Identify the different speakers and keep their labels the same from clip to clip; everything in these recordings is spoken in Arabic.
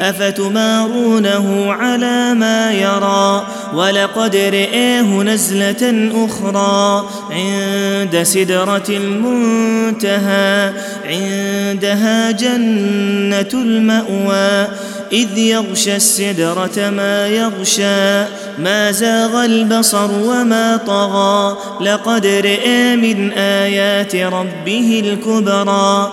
Speaker 1: أفتمارونه على ما يرى؟ ولقد رئيه نزلة أخرى عند سدرة المنتهى عندها جنة المأوى إذ يغشى السدرة ما يغشى ما زاغ البصر وما طغى. لقد رئي من آيات ربه الكبرى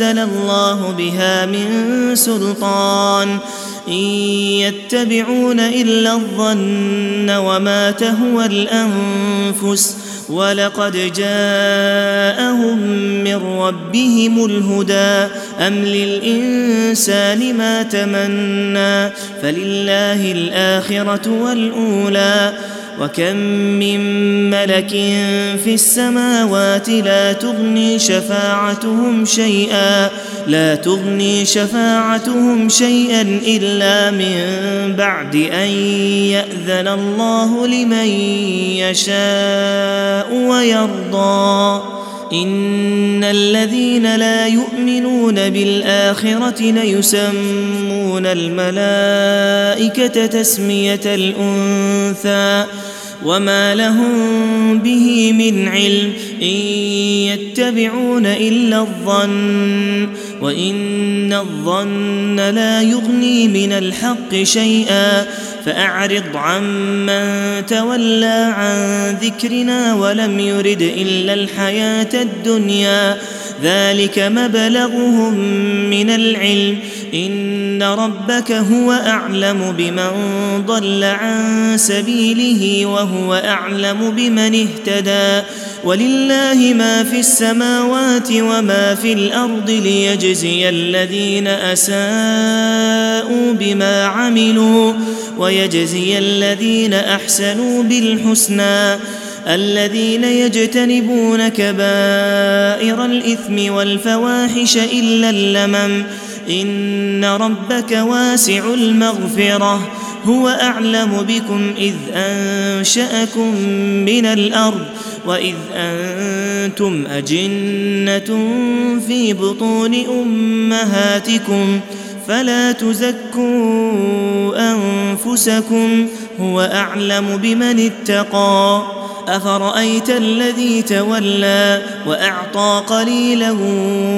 Speaker 1: أنزل الله بها من سلطان. إن يتبعون إلا الظن وما تهوى الأنفس. ولقد جاءهم من ربهم الهدى. أم للإنسان ما تمنى؟ فلله الآخرة والأولى. وكم من ملك في السماوات لا تغني شفاعتهم شيئا. لا تغني شفاعتهم شيئا إلا من بعد أن يأذن الله لمن يشاء ويرضى. إن الذين لا يؤمنون بالآخرة ليسمون الملائكة تسمية الأنثى وما لهم به من علم إن يتبعون إلا الظن. وان الظن لا يغني من الحق شيئا فاعرض عمن تولى عن ذكرنا ولم يرد الا الحياة الدنيا ذلك مبلغهم من العلم ان ربك هو اعلم بمن ضل عن سبيله وهو اعلم بمن اهتدى ولله ما في السماوات وما في الأرض ليجزي الذين أساءوا بما عملوا ويجزي الذين أحسنوا بالحسنى الذين يجتنبون كبائر الإثم والفواحش إلا اللمم إن ربك واسع المغفرة هو أعلم بكم إذ أنشأكم من الأرض واذ أنتم اجنه في بطون امهاتكم فلا تزكوا انفسكم هو اعلم بمن اتقى أفرأيت الذي تولى وأعطى قليلا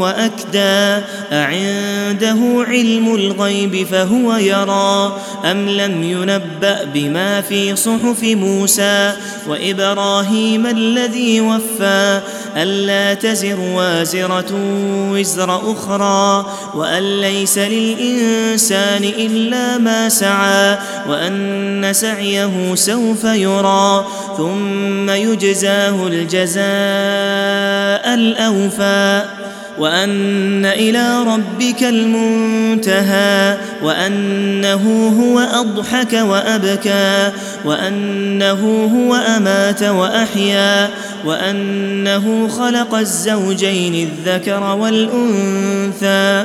Speaker 1: وأكدى أعنده علم الغيب فهو يرى أم لم ينبأ بما في صحف موسى وإبراهيم الذي وفى ألا تزر وازرة وزر أخرى وأن ليس للإنسان إلا ما سعى وأن سعيه سوف يرى ثم يجزاه الجزاء الأوفى وأن إلى ربك المنتهى وأنه هو أضحك وأبكى وأنه هو أمات وأحيا وأنه خلق الزوجين الذكر والأنثى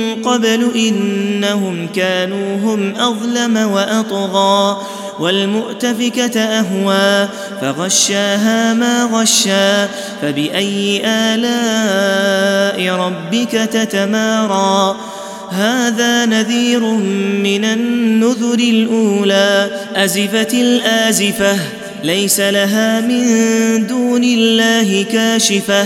Speaker 1: قبل إنهم كانوا هم أظلم وأطغى والمؤتفكة أهوى فغشاها ما غشى فبأي آلاء ربك تتمارى هذا نذير من النذر الأولى أزفت الآزفة ليس لها من دون الله كاشفة